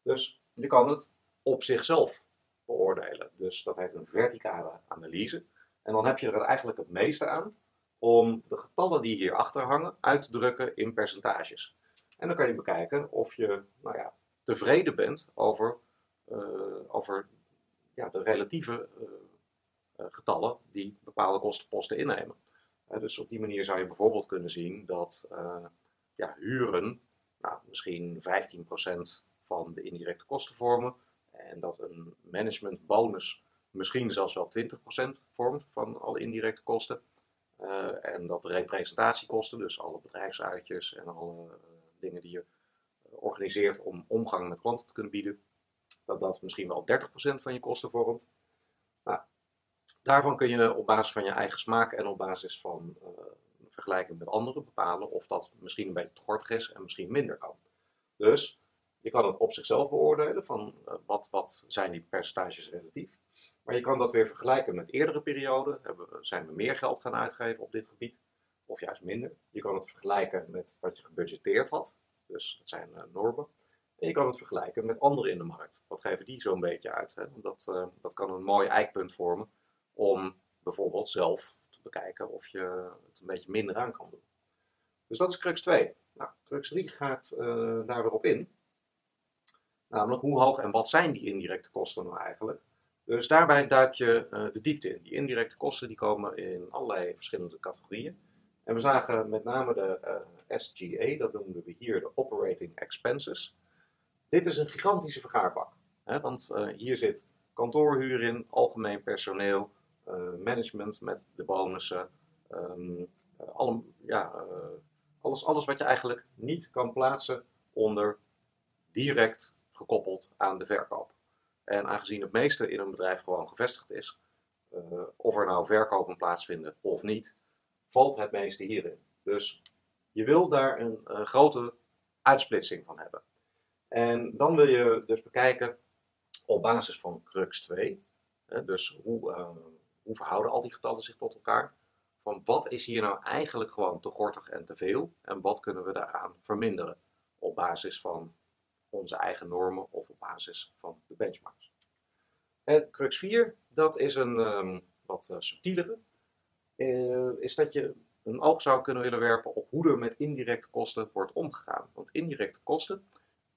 Dus je kan het op zichzelf beoordelen. Dus dat heet een verticale analyse. En dan heb je er eigenlijk het meeste aan om de getallen die hierachter hangen uit te drukken in percentages. En dan kan je bekijken of je nou ja, tevreden bent over, uh, over ja, de relatieve uh, uh, getallen die bepaalde kostenposten innemen. dus op die manier zou je bijvoorbeeld kunnen zien dat ja, huren nou, misschien 15% van de indirecte kosten vormen. En dat een managementbonus misschien zelfs wel 20% vormt van alle indirecte kosten. en dat de representatiekosten, dus alle bedrijfsuitjes en alle dingen die je eh, organiseert om omgang met klanten te kunnen bieden, dat dat misschien wel 30% van je kosten vormt. Nou, daarvan kun je op basis van je eigen smaak en op basis van uh, vergelijking met anderen bepalen of dat misschien een beetje te gortig is en misschien minder kan. Dus je kan het op zichzelf beoordelen van uh, wat, wat zijn die percentages relatief. Maar je kan dat weer vergelijken met eerdere perioden. Hebben, zijn we meer geld gaan uitgeven op dit gebied? of juist minder. Je kan het vergelijken met wat je gebudgeteerd had, dus dat zijn uh, normen. En je kan het vergelijken met anderen in de markt. Wat geven die zo'n beetje uit? Dat, uh, dat kan een mooi eikpunt vormen om bijvoorbeeld zelf te bekijken of je het een beetje minder aan kan doen. Dus dat is crux 2. Nou, crux 3 gaat daar weer op in. Namelijk hoe hoog en wat zijn die indirecte kosten nou eigenlijk? Dus daarbij duik je uh, de diepte in. Die indirecte kosten die komen in allerlei verschillende categorieën. En we zagen met name de uh, SGA, dat noemden we hier de Operating Expenses. Dit is een gigantische vergaarbak. Hè, want uh, hier zit kantoorhuur in, algemeen personeel, management met de bonussen, um, alle, ja, alles, alles wat je eigenlijk niet kan plaatsen onder direct gekoppeld aan de verkoop. En aangezien het meeste in een bedrijf gewoon gevestigd is, of er nou verkopen plaatsvinden of niet, valt het meeste hierin. Dus je wil daar een, een grote uitsplitsing van hebben. En dan wil je dus bekijken op basis van crux 2, hè, dus hoe, uh, hoe verhouden al die getallen zich tot elkaar, van wat is hier nou eigenlijk gewoon te gortig en te veel en wat kunnen we daaraan verminderen op basis van onze eigen normen of op basis van de benchmarks. En crux 4, dat is een um, wat uh, subtielere, uh, is dat je een oog zou kunnen willen werpen op hoe er met indirecte kosten wordt omgegaan. Want indirecte kosten,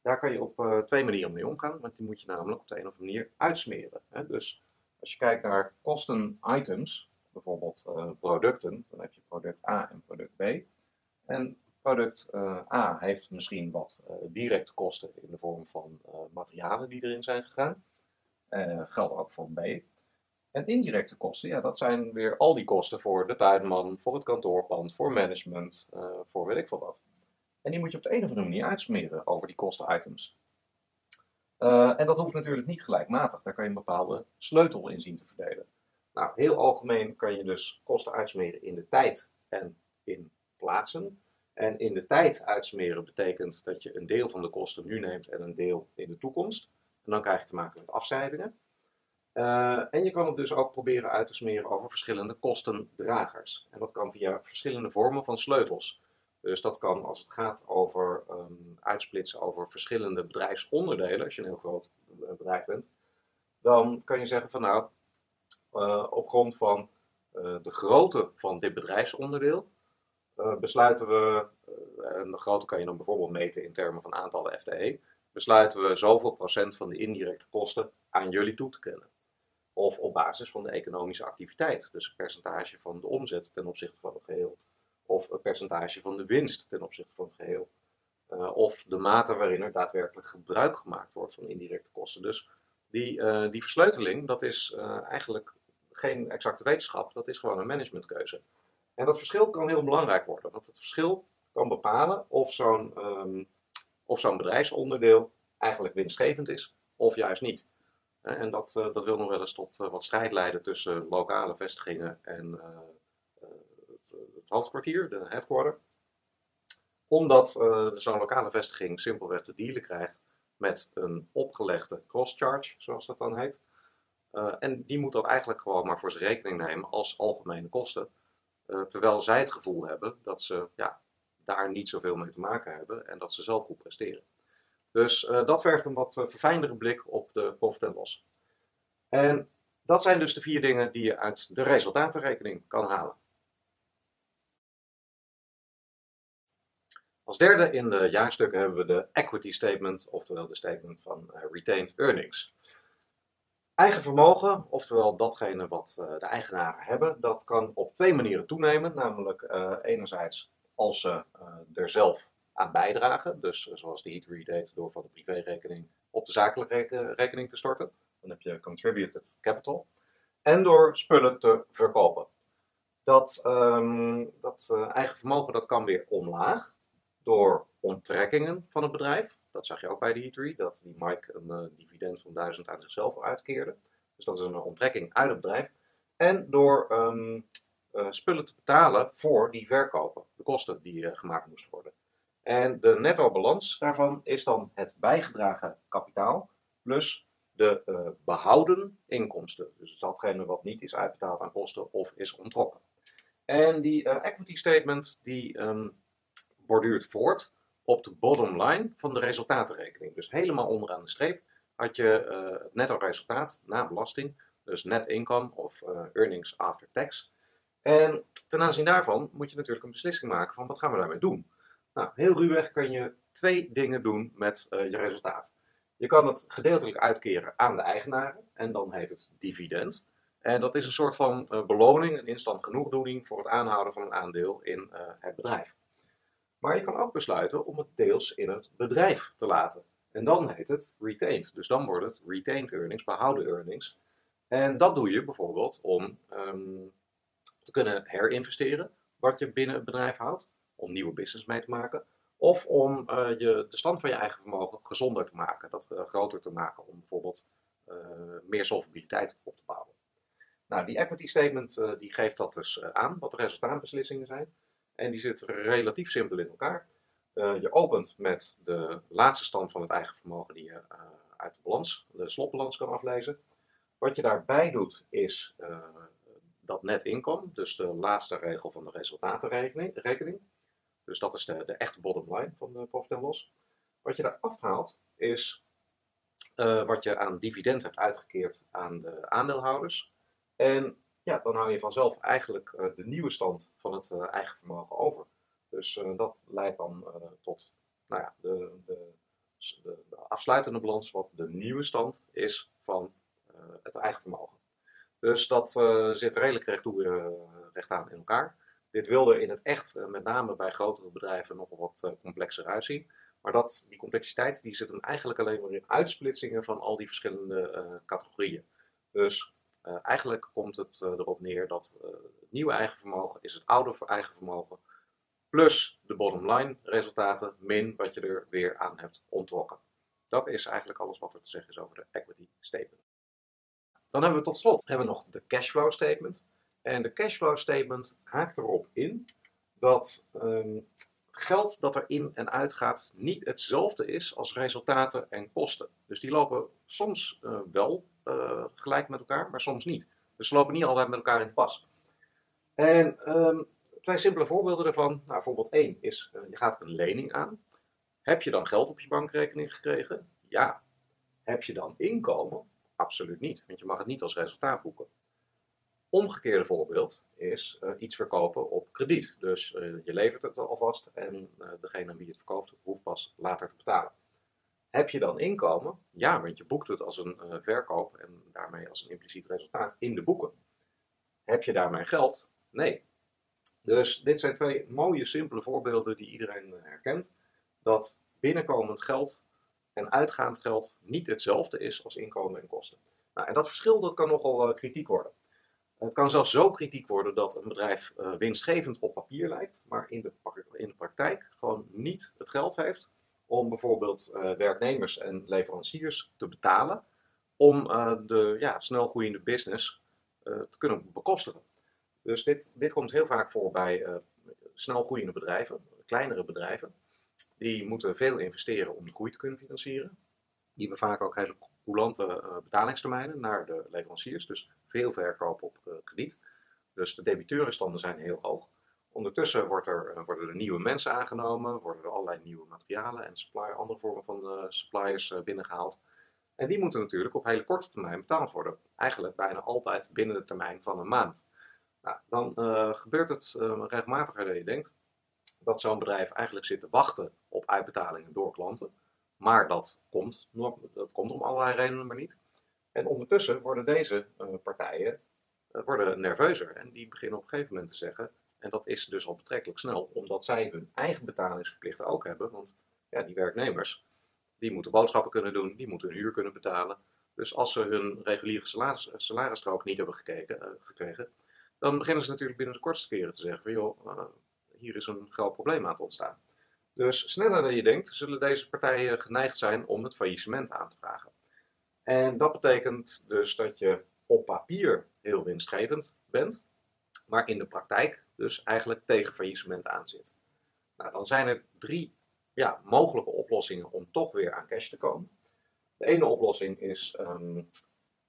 daar kan je op uh, twee manieren mee omgaan, want die moet je namelijk op de een of andere manier uitsmeren. Hè? Dus als je kijkt naar kosten-items, bijvoorbeeld uh, producten, dan heb je product A en product B. En product A heeft misschien wat directe kosten in de vorm van materialen die erin zijn gegaan. geldt ook voor B. En indirecte kosten, ja, dat zijn weer al die kosten voor de tuinman, voor het kantoorpand, voor management, voor weet ik veel wat. En die moet je op de een of andere manier uitsmeren over die kostenitems. Uh, en dat hoeft natuurlijk niet gelijkmatig. Daar kan je een bepaalde sleutel in zien te verdelen. Nou, heel algemeen kan je dus kosten uitsmeren in de tijd en in plaatsen. En in de tijd uitsmeren betekent dat je een deel van de kosten nu neemt en een deel in de toekomst. En dan krijg je te maken met afzijdingen. Uh, en je kan het dus ook proberen uit te smeren over verschillende kostendragers. En dat kan via verschillende vormen van sleutels. Dus dat kan als het gaat over um, uitsplitsen over verschillende bedrijfsonderdelen, als je een heel groot eh, bedrijf bent. Dan kan je zeggen van nou, uh, op grond van de grootte van dit bedrijfsonderdeel besluiten we, en de grootte kan je dan bijvoorbeeld meten in termen van aantallen FTE, besluiten we zoveel procent van de indirecte kosten aan jullie toe te kennen. of op basis van de economische activiteit. Dus een percentage van de omzet ten opzichte van het geheel. Of een percentage van de winst ten opzichte van het geheel. Uh, of de mate waarin er daadwerkelijk gebruik gemaakt wordt van indirecte kosten. Dus die, die versleuteling, dat is eigenlijk geen exacte wetenschap, dat is gewoon een managementkeuze. En dat verschil kan heel belangrijk worden, want het verschil kan bepalen of zo'n um, of zo'n bedrijfsonderdeel eigenlijk winstgevend is of juist niet. En dat, dat wil nog wel eens tot wat strijd leiden tussen lokale vestigingen en het, het hoofdkwartier, de headquarter omdat zo'n lokale vestiging simpelweg te dealen krijgt met een opgelegde cross-charge, zoals dat dan heet. En die moet dat eigenlijk gewoon maar voor zijn rekening nemen als algemene kosten. Uh, terwijl zij het gevoel hebben dat ze ja, daar niet zoveel mee te maken hebben en dat ze zelf goed presteren. Dus dat vergt een wat verfijndere blik op de profit en loss. En dat zijn dus de vier dingen die je uit de resultatenrekening kan halen. Als derde in de jaarstukken hebben we de equity statement, oftewel de statement van retained earnings. Eigen vermogen, oftewel datgene wat uh, de eigenaren hebben, dat kan op twee manieren toenemen. Namelijk uh, enerzijds als ze er zelf aan bijdragen, dus zoals de Heat deed door van de privérekening op de zakelijke rekening te storten. Dan heb je contributed capital. En door spullen te verkopen. Dat, um, dat eigen vermogen dat kan weer omlaag door onttrekkingen van het bedrijf. Dat zag je ook bij de Heatery, dat die Mike een uh, dividend van 1000 aan zichzelf uitkeerde. Dus dat is een onttrekking uit het bedrijf. En door um, uh, spullen te betalen voor die verkopen, de kosten die uh, gemaakt moesten worden. En de netto balans daarvan is dan het bijgedragen kapitaal plus de behouden inkomsten. Dus datgene wat niet is uitbetaald aan kosten of is ontrokken. En die equity statement die um, borduurt voort op de bottom line van de resultatenrekening. Dus helemaal onderaan de streep had je uh, het netto resultaat na belasting, dus net income of uh, earnings after tax. En ten aanzien daarvan moet je natuurlijk een beslissing maken van wat gaan we daarmee doen. Nou, heel ruwweg kan je twee dingen doen met uh, je resultaat. Je kan het gedeeltelijk uitkeren aan de eigenaren en dan heet het dividend. En dat is een soort van beloning, een instant genoegdoening voor het aanhouden van een aandeel in het bedrijf. Maar je kan ook besluiten om het deels in het bedrijf te laten. En dan heet het retained. Dus dan wordt het retained earnings, behouden earnings. En dat doe je bijvoorbeeld om um, te kunnen herinvesteren wat je binnen het bedrijf houdt, om nieuwe business mee te maken. Of om uh, je, de stand van je eigen vermogen gezonder te maken, dat uh, groter te maken, om bijvoorbeeld uh, meer solvabiliteit op te bouwen. Nou, die equity statement die geeft dat dus aan, wat de resultaatbeslissingen zijn. En die zit relatief simpel in elkaar. Uh, je opent met de laatste stand van het eigen vermogen die je uh, uit de balans, de slotbalans kan aflezen. Wat je daarbij doet is uh, dat net inkomen, dus de laatste regel van de resultatenrekening. Dus dat is de, de echte bottom line van de profit en loss. Wat je daar afhaalt is wat je aan dividend hebt uitgekeerd aan de aandeelhouders. En ja, dan hou je vanzelf eigenlijk uh, de nieuwe stand van het uh, eigen vermogen over. Dus uh, dat leidt dan tot nou ja, de, de, de, de, afsluitende balans, wat de nieuwe stand is van het eigen vermogen. Dus dat zit redelijk recht, toe, recht aan in elkaar. Dit wil er in het echt, met name bij grotere bedrijven, nog wat complexer uitzien. Maar dat, die complexiteit die zit hem eigenlijk alleen maar in uitsplitsingen van al die verschillende categorieën. Dus uh, eigenlijk komt het uh, erop neer dat uh, het nieuwe eigen vermogen is het oude eigen vermogen plus de bottom line resultaten min wat je er weer aan hebt ontrokken. Dat is eigenlijk alles wat er te zeggen is over de equity statement. Dan hebben we tot slot hebben we nog de cashflow statement. En de cashflow statement haakt erop in dat um, geld dat er in en uit gaat niet hetzelfde is als resultaten en kosten. Dus die lopen soms wel uh, gelijk met elkaar, maar soms niet. Dus ze lopen niet altijd met elkaar in pas. En um, twee simpele voorbeelden daarvan. Nou, voorbeeld 1 is, uh, je gaat een lening aan. Heb je dan geld op je bankrekening gekregen? Ja. Heb je dan inkomen? Absoluut niet, want je mag het niet als resultaat boeken. Omgekeerde voorbeeld is uh, iets verkopen op krediet. Dus je levert het alvast en degene aan wie het verkoopt hoeft pas later te betalen. Heb je dan inkomen? Ja, want je boekt het als een uh, verkoop en daarmee als een impliciet resultaat in de boeken. Heb je daarmee geld? Nee. Dus dit zijn twee mooie, simpele voorbeelden die iedereen eh, herkent. Dat binnenkomend geld en uitgaand geld niet hetzelfde is als inkomen en kosten. Nou, en dat verschil dat kan nogal uh, kritiek worden. Het kan zelfs zo kritiek worden dat een bedrijf winstgevend op papier lijkt, maar in de, in de praktijk gewoon niet het geld heeft om bijvoorbeeld uh, werknemers en leveranciers te betalen om de ja, snel groeiende business te kunnen bekostigen. Dus dit, dit komt heel vaak voor bij snel groeiende bedrijven, kleinere bedrijven. Die moeten veel investeren om de groei te kunnen financieren. Die hebben vaak ook hele coulante betalingstermijnen naar de leveranciers. Dus veel verkoop op krediet. Dus de debiteurenstanden zijn heel hoog. Ondertussen wordt er, uh, worden er nieuwe mensen aangenomen, worden er allerlei nieuwe materialen en andere vormen van suppliers binnengehaald. En die moeten natuurlijk op hele korte termijn betaald worden. Eigenlijk bijna altijd binnen de termijn van een maand. Nou, dan gebeurt het regelmatiger dan je denkt dat zo'n bedrijf eigenlijk zit te wachten op uitbetalingen door klanten. Maar dat komt, dat komt om allerlei redenen maar niet. En ondertussen worden deze uh, partijen uh, worden nerveuzer. En die beginnen op een gegeven moment te zeggen, en dat is dus al betrekkelijk snel, omdat zij hun eigen betalingsverplichten ook hebben. Want ja, die werknemers, die moeten boodschappen kunnen doen, die moeten hun huur kunnen betalen. Dus als ze hun reguliere salaris, salarisstrook niet hebben gekeken, uh, gekregen, dan beginnen ze natuurlijk binnen de kortste keren te zeggen van joh, hier is een groot probleem aan het ontstaan. Dus sneller dan je denkt, zullen deze partijen geneigd zijn om het faillissement aan te vragen. En dat betekent dus dat je op papier heel winstgevend bent, maar in de praktijk dus eigenlijk tegen faillissement aan zit. Nou, dan zijn er drie ja, mogelijke oplossingen om toch weer aan cash te komen. De ene oplossing is um,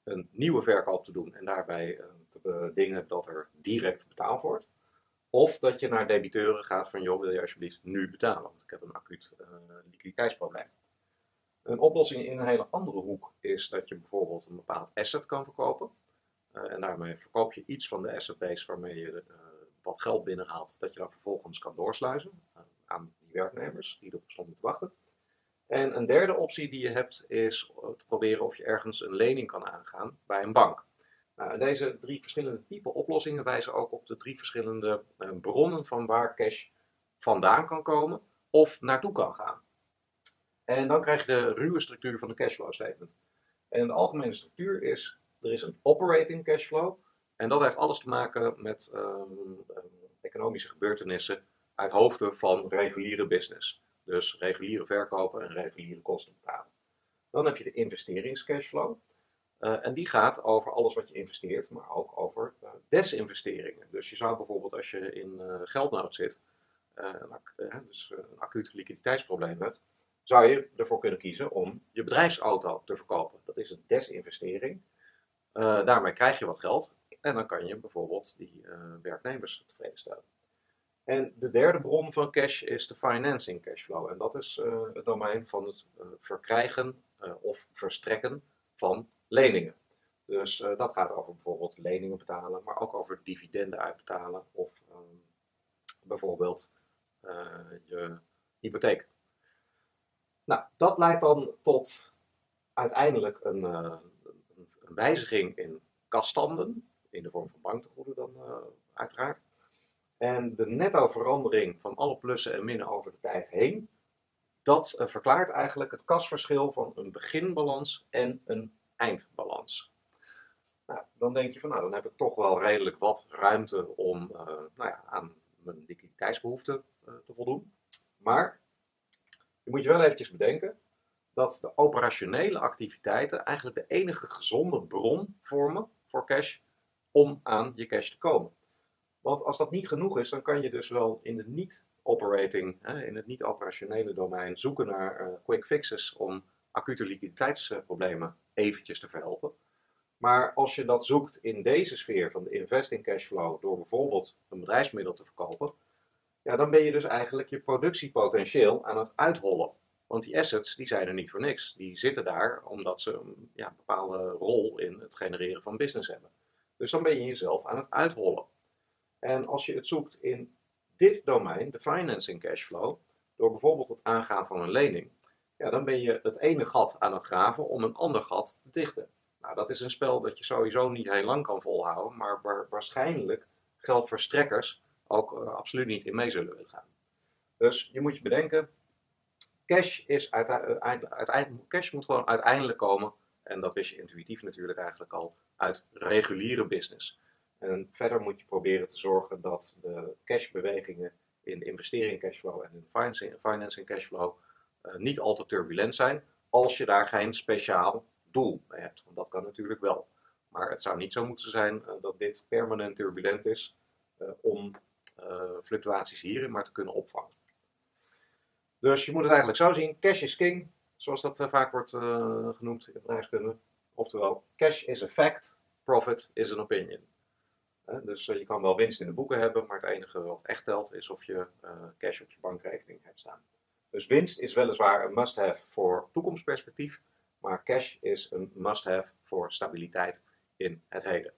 een nieuwe verkoop te doen en daarbij uh, te bedingen dat er direct betaald wordt. Of dat je naar debiteuren gaat van, joh, wil je alsjeblieft nu betalen, want ik heb een acuut uh, liquiditeitsprobleem. Een oplossing in een hele andere hoek is dat je bijvoorbeeld een bepaald asset kan verkopen. Uh, en daarmee verkoop je iets van de asset base waarmee je uh, wat geld binnenhaalt, dat je dan vervolgens kan doorsluizen aan die werknemers die erop stonden te wachten. En een derde optie die je hebt is te proberen of je ergens een lening kan aangaan bij een bank. Nou, deze drie verschillende type oplossingen wijzen ook op de drie verschillende uh, bronnen van waar cash vandaan kan komen of naartoe kan gaan. En dan krijg je de ruwe structuur van de cashflow statement. En de algemene structuur is, er is een operating cashflow. En dat heeft alles te maken met um, economische gebeurtenissen uit hoofden van reguliere business. Dus reguliere verkopen en reguliere kosten betalen. Dan heb je de investeringscashflow. Uh, en die gaat over alles wat je investeert, maar ook over uh, desinvesteringen. Dus je zou bijvoorbeeld als je in uh, geldnood zit, dus een acuut liquiditeitsprobleem hebt, zou je ervoor kunnen kiezen om je bedrijfsauto te verkopen. Dat is een desinvestering. daarmee krijg je wat geld en dan kan je bijvoorbeeld die werknemers tevreden stellen. En de derde bron van cash is de financing cashflow. En dat is het domein van het verkrijgen of verstrekken van leningen. Dus dat gaat over bijvoorbeeld leningen betalen, maar ook over dividenden uitbetalen of um, bijvoorbeeld je hypotheek. Nou, dat leidt dan tot uiteindelijk een, een wijziging in kasstanden, in de vorm van banktegoeden dan uiteraard. En de netto verandering van alle plussen en minnen over de tijd heen, dat verklaart eigenlijk het kasverschil van een beginbalans en een eindbalans. Nou, dan denk je van, nou, dan heb ik toch wel redelijk wat ruimte om uh, nou ja, aan mijn liquiditeitsbehoeften te voldoen. Maar je moet je wel eventjes bedenken dat de operationele activiteiten eigenlijk de enige gezonde bron vormen voor cash om aan je cash te komen. Want als dat niet genoeg is, dan kan je dus wel in de niet-operating, in het niet-operationele domein, zoeken naar uh, quick fixes om acute liquiditeitsproblemen eventjes te verhelpen. Maar als je dat zoekt in deze sfeer van de investing cashflow door bijvoorbeeld een bedrijfsmiddel te verkopen, ja, dan ben je dus eigenlijk je productiepotentieel aan het uithollen. Want die assets die zijn er niet voor niks. Die zitten daar omdat ze een ja, bepaalde rol in het genereren van business hebben. Dus dan ben je jezelf aan het uithollen. En als je het zoekt in dit domein, de financing cashflow, door bijvoorbeeld het aangaan van een lening, ja, dan ben je het ene gat aan het graven om een ander gat te dichten. Nou, dat is een spel dat je sowieso niet heel lang kan volhouden, maar waar waarschijnlijk geldverstrekkers ook uh, absoluut niet in mee zullen willen gaan. Dus je moet je bedenken, cash, is uiteindelijk, cash moet gewoon uiteindelijk komen, en dat wist je intuïtief natuurlijk eigenlijk al, uit reguliere business. En verder moet je proberen te zorgen dat de cashbewegingen in investering cashflow en in financing, cashflow uh, niet al te turbulent zijn, als je daar geen speciaal doel mee hebt. Want dat kan natuurlijk wel. Maar het zou niet zo moeten zijn uh, dat dit permanent turbulent is uh, om fluctuaties hierin maar te kunnen opvangen. Dus je moet het eigenlijk zo zien: cash is king, zoals dat vaak wordt genoemd in bedrijfskunde. Oftewel, cash is a fact, profit is an opinion. Dus je kan wel winst in de boeken hebben, maar het enige wat echt telt is of je cash op je bankrekening hebt staan. Dus winst is weliswaar een must-have voor toekomstperspectief, maar cash is een must-have voor stabiliteit in het heden.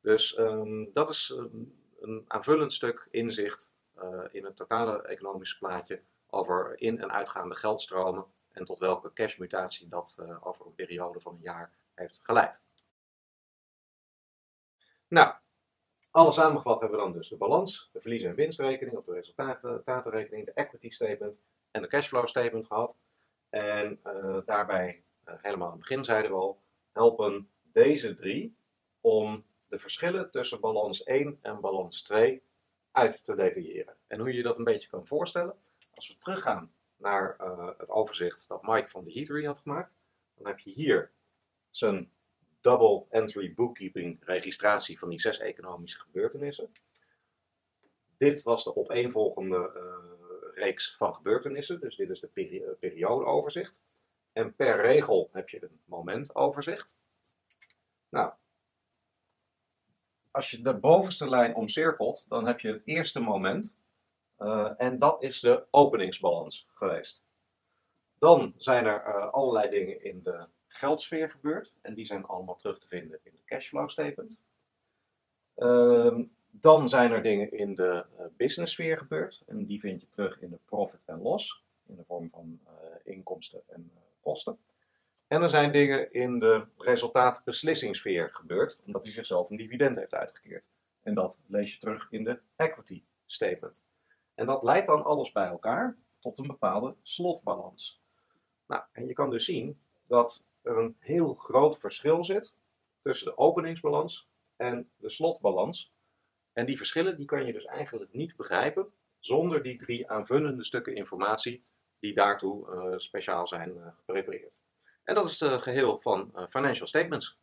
Dus um, dat is een, een, aanvullend stuk inzicht in het totale economische plaatje over in- en uitgaande geldstromen en tot welke cashmutatie dat uh, over een periode van een jaar heeft geleid. Nou, alles samengevat hebben we dan dus de balans, de verlies- en winstrekening of de resultatenrekening, de equity statement en de cashflow statement gehad. En uh, daarbij, uh, helemaal aan het begin zeiden we al, helpen deze drie om de verschillen tussen balans 1 en balans 2 uit te detailleren. En hoe je dat een beetje kan voorstellen, als we teruggaan naar uh, het overzicht dat Mike van de Heatery had gemaakt, dan heb je hier zijn double entry bookkeeping registratie van die zes economische gebeurtenissen. Dit was de opeenvolgende reeks van gebeurtenissen. Dus dit is de peri periodeoverzicht. En per regel heb je een momentoverzicht. Nou, als je de bovenste lijn omcirkelt, dan heb je het eerste moment. Uh, en dat is de openingsbalans geweest. Dan zijn er uh, allerlei dingen in de geldsfeer gebeurd. En die zijn allemaal terug te vinden in de cashflow statement. Uh, dan zijn er dingen in de uh, business sfeer gebeurd. En die vind je terug in de profit en loss. In de vorm van inkomsten en kosten. En er zijn dingen in de resultaatbeslissingssfeer gebeurd. Omdat hij zichzelf een dividend heeft uitgekeerd. En dat lees je terug in de equity statement. En dat leidt dan alles bij elkaar tot een bepaalde slotbalans. Nou, en je kan dus zien dat er een heel groot verschil zit tussen de openingsbalans en de slotbalans. En die verschillen die kan je dus eigenlijk niet begrijpen zonder die drie aanvullende stukken informatie die daartoe uh, speciaal zijn uh, geprepareerd. En dat is het geheel van Financial Statements.